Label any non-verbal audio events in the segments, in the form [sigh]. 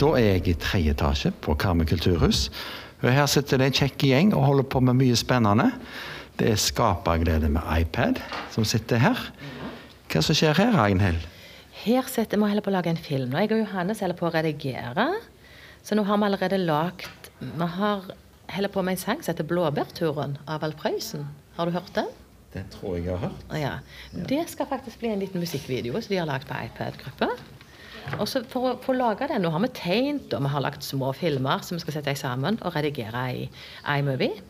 Da er jeg i tredje etasje på Karmøy kulturhus. Og her sitter det en kjekk gjeng og holder på med mye spennende. Det er Skaperglede med iPad som sitter her. Hva som skjer her, Ragnhild? Her sitter vi og holder på å lage en film. Og jeg og Johannes holder på å redigere. Så nå har vi allerede lagd Vi har holder på med en sang som heter 'Blåbærturen' av Alf Prøysen. Har du hørt den? Det tror jeg jeg har hørt. Ja. Det skal faktisk bli en liten musikkvideo som de har lagd på iPad-gruppa. Og så For å lage det, nå har vi tegnet og vi har lagd små filmer som vi skal sette sammen og redigere i iMovie.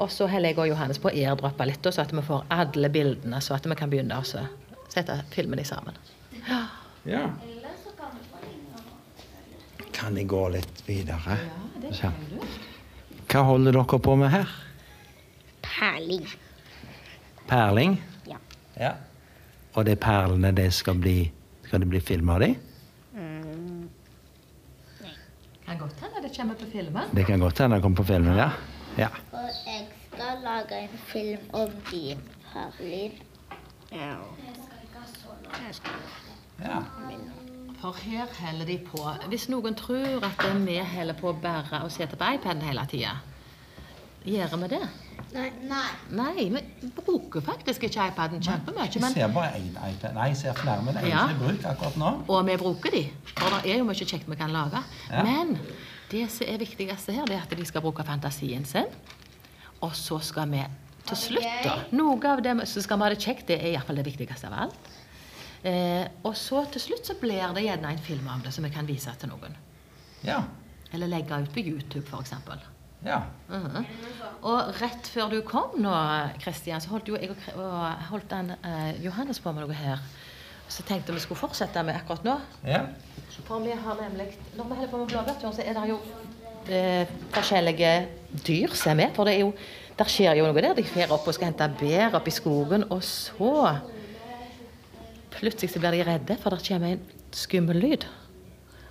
Og så holder jeg og Johannes på å airdroppe litt, så at vi får alle bildene, så at vi kan begynne å sette filmene sammen. Ja. Ja. Kan jeg gå litt videre? Ja, det kan du. Hva holder dere på med her? Perling. Perling? Ja. Ja. Og er perlene, det skal bli Skal det bli film av de? Kan godt hende det kommer på filmen. Det kan godt hende det kommer på filmen, ja. ja. Og jeg skal lage en film om din Perlin. Ja. ja. For her holder de på Hvis noen tror at vi holder på bare å sitte på iPaden hele tida, gjør vi det? Nei. Nei. Nei, vi bruker faktisk ikke iPaden kjempemye. Jeg Men, ser bare én iPad. Nei, jeg ser flere, men det er Ja. bruk akkurat nå. og vi bruker de. For det er jo mye kjekt vi kan lage. Ja. Men det som er viktigste her, det er at de skal bruke fantasien sin. Og så skal vi til slutt, da Noe av det som skal vi ha det kjekt, det er iallfall det viktigste av alt. Eh, og så til slutt så blir det gjerne en film om det som vi kan vise til noen. Ja. Eller legge ut på YouTube, f.eks. Ja. Mhm. Og rett før du kom nå, Kristian, så holdt jo jeg og, og holdt den, eh, Johannes på med noe her. Så tenkte vi skulle fortsette med akkurat nå. ja. For vi har nemlig Når vi holder på med blåbærturen, så er det jo eh, forskjellige dyr som er med. For det er jo Der skjer jo noe der. De fer opp og skal hente bær opp i skogen, og så Plutselig så blir de redde, for det kommer en skummel lyd.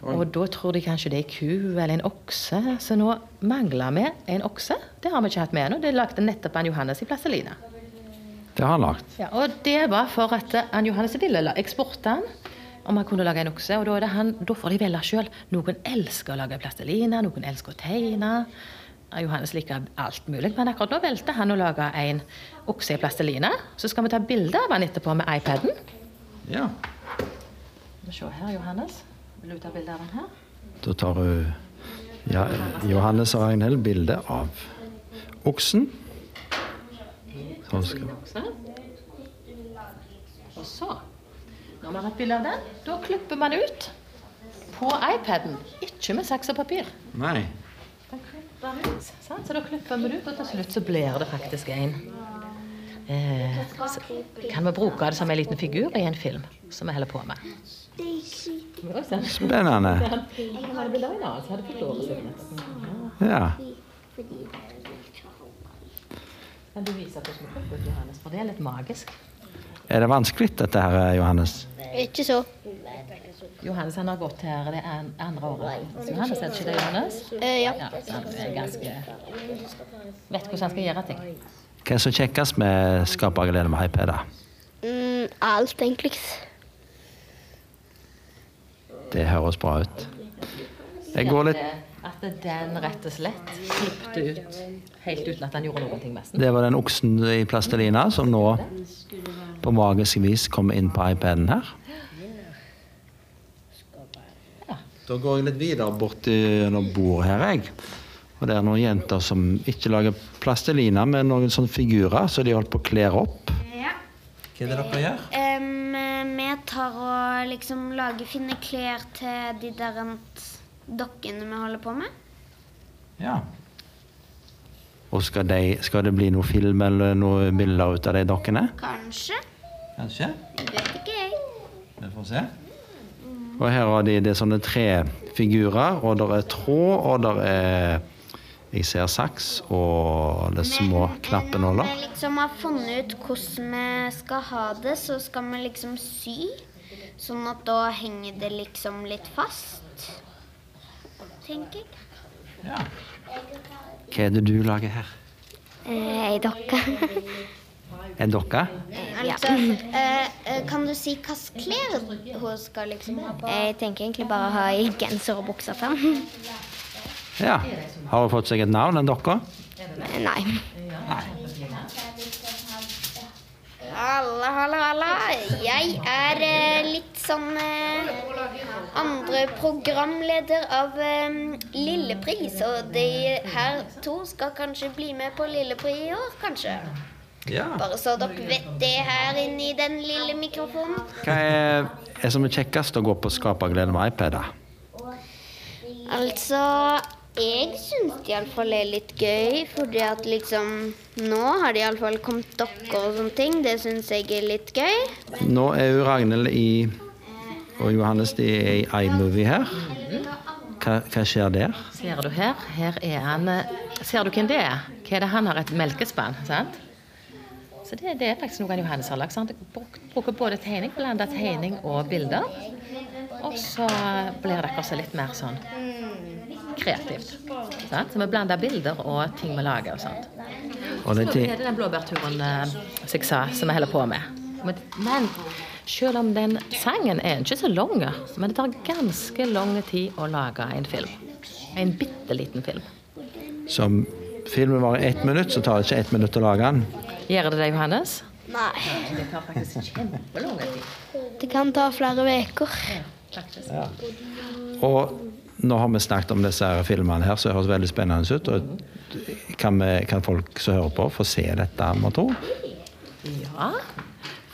Og da tror de kanskje det er ku eller en okse, så nå mangler vi en okse. Det har vi ikke hatt med ennå. Det lagde nettopp han Johannes i Plastelina. Det har han lagd. Ja, og det var for at eh, han Johannes ville eksporte han om han kunne lage en okse, og da, det han, da får de velge sjøl. Noen elsker å lage plastelina, noen elsker å tegne. Johannes liker alt mulig, men akkurat nå valgte han å lage en okse i plastelina. Så skal vi ta bilde av han etterpå med iPaden. Ja. Se her, Johannes. Vil du ta bilde av han her? Da tar hun ja, Johannes og Ragnhild bilde av oksen. Skal Og så, når man har et bilde av den, da klipper man ut på iPaden. Ikke med saks og papir. Nei. Den klipper ut, sant? Så da klipper vi det ut, og til slutt så blir det faktisk en eh, så Kan vi bruke det som en liten figur i en film som vi holder på med? Spennende. Jeg kan ha det bildet av en annen som hadde fått lov å se det. Ja. Kan du vise hvordan du plukker ut, Johannes? For det er litt magisk. Er det vanskelig dette her, Johannes? Ikke så. Johannes han har gått her det er andre året. Så Johannes, er det ikke det, Johannes? Eh, ja. Ja, han er ganske Vet hvordan han skal gjøre ting. Hva er så kjekkest med Skaperglede med iPad? Mm, alt, egentlig. Det høres bra ut. Jeg går litt At den rett og slett klippte ut helt uten at han gjorde noen ting med den. Det var den oksen i plastelina som nå på magisk vis kommer inn på iPaden her. Da går jeg litt videre bort til bordet her, jeg. Og det er noen jenter som ikke lager plastelina, men noen sånne figurer, så de holder på å kle opp. Ja. Hva er det dere gjør? Um, vi tar og liksom lager fine klær til de der dokkene vi holder på med. Ja. Og skal, de, skal det bli noe film eller noen bilder ut av de dokkene? Kanskje. Kanskje. Jeg vet ikke, jeg. Vi får se. Og her har de det er sånne tre figurer, og der er tråd, og der er Jeg ser saks og det små knappenåler. Når vi liksom har funnet ut hvordan vi skal ha det, så skal vi liksom sy. Sånn at da henger det liksom litt fast. Tenker jeg. Ja. Hva er det du lager her? Eh, Ei dokke. En dokke? Altså, eh, eh, kan du si hvilke klær hun skal liksom ha på? Jeg tenker egentlig bare å ha i genser og bukser fram. Ja. Har hun fått seg et navn, den dokka? Nei. Halla, halla, halla. Jeg er eh, litt sånn eh, andre programleder av eh, Lillepris. Og de her to skal kanskje bli med på Lillepri i år, kanskje. Ja. Bare så dere vet det her inni i den lille mikrofonen. Hva er, er som er kjekkest å gå på Skaperglede med iPad? da? Altså, jeg syns det iallfall er litt gøy, fordi at liksom Nå har det iallfall kommet dokker og sånne ting. Det syns jeg er litt gøy. Nå er jo Ragnhild i, og Johannes de er i iMovie her. Hva, hva skjer der? Ser du her? Her er han eh, Ser du hvem det er? Hva er det han har? Et melkespann, sant? Så det, det er faktisk noe Johannes har lagd. Han Bruker både tegning, blanda tegning og bilder. Og så blir det også litt mer sånn kreativt. Sant? Så vi blander bilder og ting vi lager og sånt. Og det Så er det den blåbærturen eh, som jeg sa, som vi holder på med. Men selv om den sangen er ikke så lang, men det tar ganske lang tid å lage en film. En bitte liten film. som filmen varer ett minutt, så tar det ikke ett minutt å lage den. Gjør det det, Johannes? Nei. Det tar faktisk kjempelang tid. Det kan ta flere uker. Og nå har vi snakket om disse her filmene her, så det høres veldig spennende ut. Og kan, vi, kan folk som hører på, få se dette, må tro? Ja,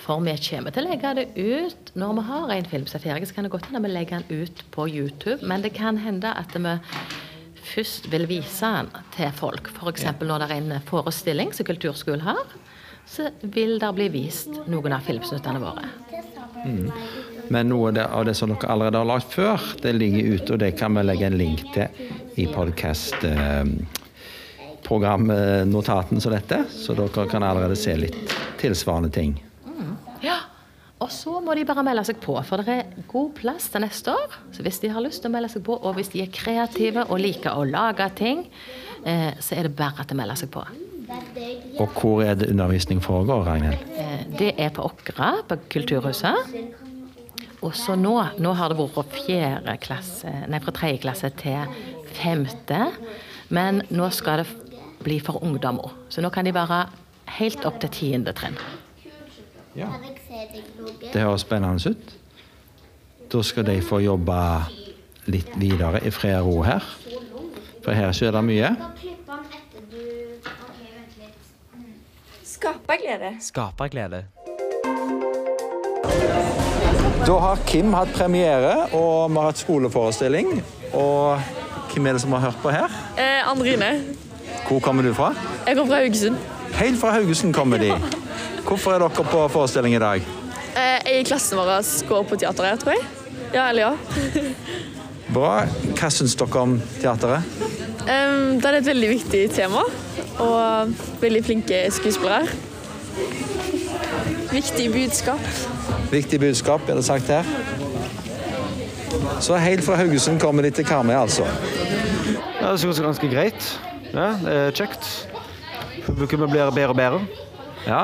for vi kommer til å legge det ut når vi har en film som er ferdig. Så kan det godt hende vi legger den ut på YouTube, men det kan hende at vi først vil vise den til folk. F.eks. når det er en forestilling som Kulturskolen har, så vil det bli vist noen av filmsnuttene våre. Men noe av det, som dere allerede har lagd før, det ligger ute, og det kan vi legge en link til i podkast programnotaten som dette, så dere kan allerede se litt tilsvarende ting. Og så må de bare melde seg på, for det er god plass til neste år. Så hvis de har lyst til å melde seg på, og hvis de er kreative og liker å lage ting, eh, så er det bare at de melder seg på. Og hvor er det undervisning foregår, Ragnhild? Eh, Det er på Åkra, på Kulturhuset. Og så nå, nå har det vært fra fjerde klasse, nei, fra tredje klasse til femte. Men nå skal det bli for ungdommer. Så nå kan de være helt opp til tiende trinn. Ja. Det høres spennende ut. Da skal de få jobbe litt videre i fred og ro her. For her skjer det mye. Skaperglede. Skaperglede. Da har Kim hatt premiere, og vi har hatt skoleforestilling. Og hvem er det som har hørt på her? Eh, Andrine. Hvor kommer du fra? Jeg kommer fra Haugesund. Helt fra Haugesund kommer de. Hvorfor er dere på forestilling i dag? Eh, jeg i klassen vår går på teater her, tror jeg. Ja eller ja. [laughs] Bra. Hva syns dere om teateret? Um, det er et veldig viktig tema, og veldig flinke skuespillere. Viktig budskap. Viktig budskap, er det sagt her. Så helt fra Haugesund kommer de til Karmøy, altså. Ja, det synes jeg er ganske greit. Ja, det er kjekt. Publikummet blir bedre og bedre. Ja?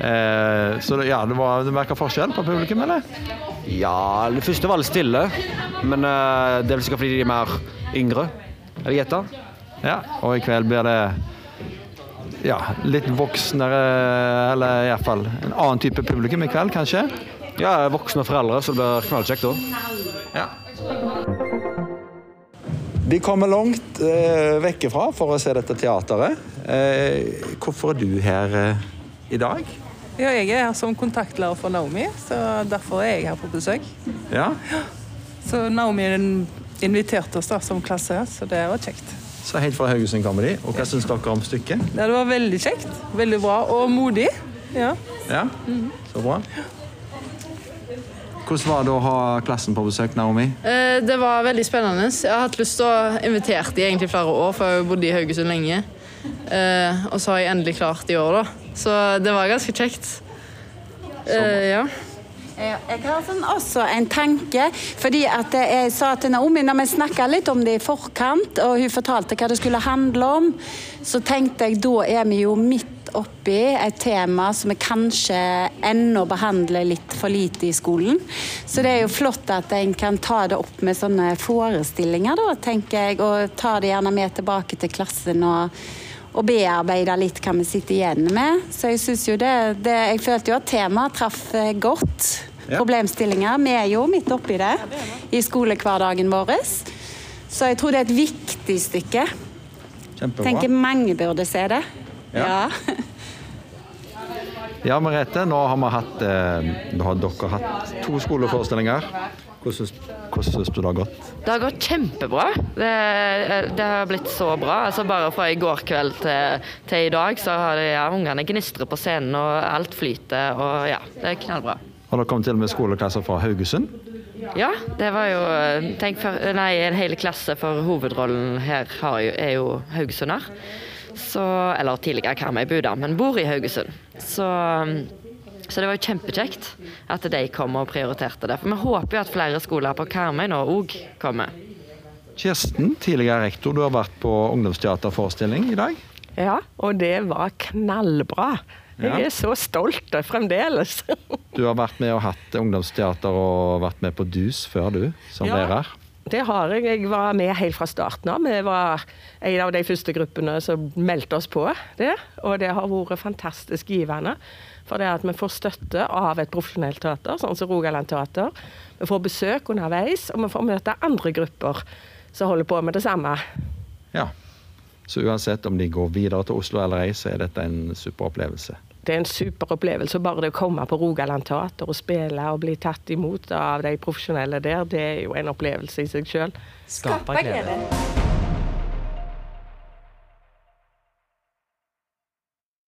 Eh, så det, ja, det, var, du merker forskjell på publikum, eller? Ja, det første var litt stille, men eh, det er vel sikkert fordi de er mer yngre. Jeg gjetter. Ja, og i kveld blir det ja, litt voksnere, eller iallfall en annen type publikum i kveld, kanskje? Ja, er voksne foreldre, så det blir knallkjekt da. Ja. Vi kommer langt eh, vekk ifra for å se dette teateret. Eh, hvorfor er du her eh, i dag? Ja, jeg er her som kontaktlærer for Naomi, så derfor er jeg her på besøk. Ja, Så Naomi inviterte oss da som klasse, så det var kjekt. Så helt fra Haugesund kommer de. Og hva syns dere om stykket? Ja, det var veldig kjekt. Veldig bra og modig. Ja. Ja, så bra. Hvordan var det å ha klassen på besøk, Naomi? Eh, det var veldig spennende. Jeg har hatt lyst til å invitere dem egentlig flere år, for jeg har bodd i Haugesund lenge. Eh, og så har jeg endelig klart i år, da. Så det var ganske kjekt. Eh, ja. Jeg har sånn også en tanke, fordi at jeg sa til Naomi når vi snakka litt om det i forkant, og hun fortalte hva det skulle handle om, så tenkte jeg da er vi jo midt oppi et tema som vi kanskje ennå behandler litt for lite i skolen. Så det er jo flott at en kan ta det opp med sånne forestillinger, da, tenker jeg. Og ta det gjerne med tilbake til klassen og, og bearbeide litt hva vi sitter igjen med. Så jeg syns jo det, det Jeg følte jo at temaet traff eh, godt. Ja. Problemstillinger. Vi er jo midt oppi det i skolehverdagen vår. Så jeg tror det er et viktig stykke. Kjempebra. Tenker mange burde se det. Ja. Ja, [laughs] Merete, nå har hatt eh, Nå har dere hatt to skoleforestillinger. Hvordan hvordan syns du det har gått? Det har gått kjempebra. Det, det har blitt så bra. Altså bare fra i går kveld til, til i dag, så har ja, ungene gnistrer på scenen, og alt flyter. Og ja, det er knallbra. Har dere kommet til med skoleklasser fra Haugesund? Ja, det var jo for, nei, en hel klasse for hovedrollen her har jo, er jo haugesunder. Så, eller tidligere Karmøy-bu, da, men bor i Haugesund. Så, så det var jo kjempekjekt at de kom og prioriterte det. For vi håper jo at flere skoler på Karmøy nå òg kommer. Kirsten, tidligere rektor, du har vært på ungdomsteaterforestilling i dag. Ja, og det var knallbra. Jeg Ja. er så stolt fremdeles. [laughs] Du har vært med og hatt ungdomsteater og vært med på DUS før, du, som Ja. lærer. Det har jeg. Jeg var med helt fra starten av. Vi var en av de første gruppene som meldte oss på det. Og det har vært fantastisk givende. For det at vi får støtte av et profesjonelt teater, sånn som Rogaland Teater. Vi får besøk underveis, og vi får møte andre grupper som holder på med det samme. Ja. Så uansett om de går videre til Oslo eller ei, så er dette en super opplevelse. Det er en super opplevelse. Bare det å komme på Rogaland Teater og spille og bli tatt imot av de profesjonelle der, det er jo en opplevelse i seg sjøl. Skaper glede.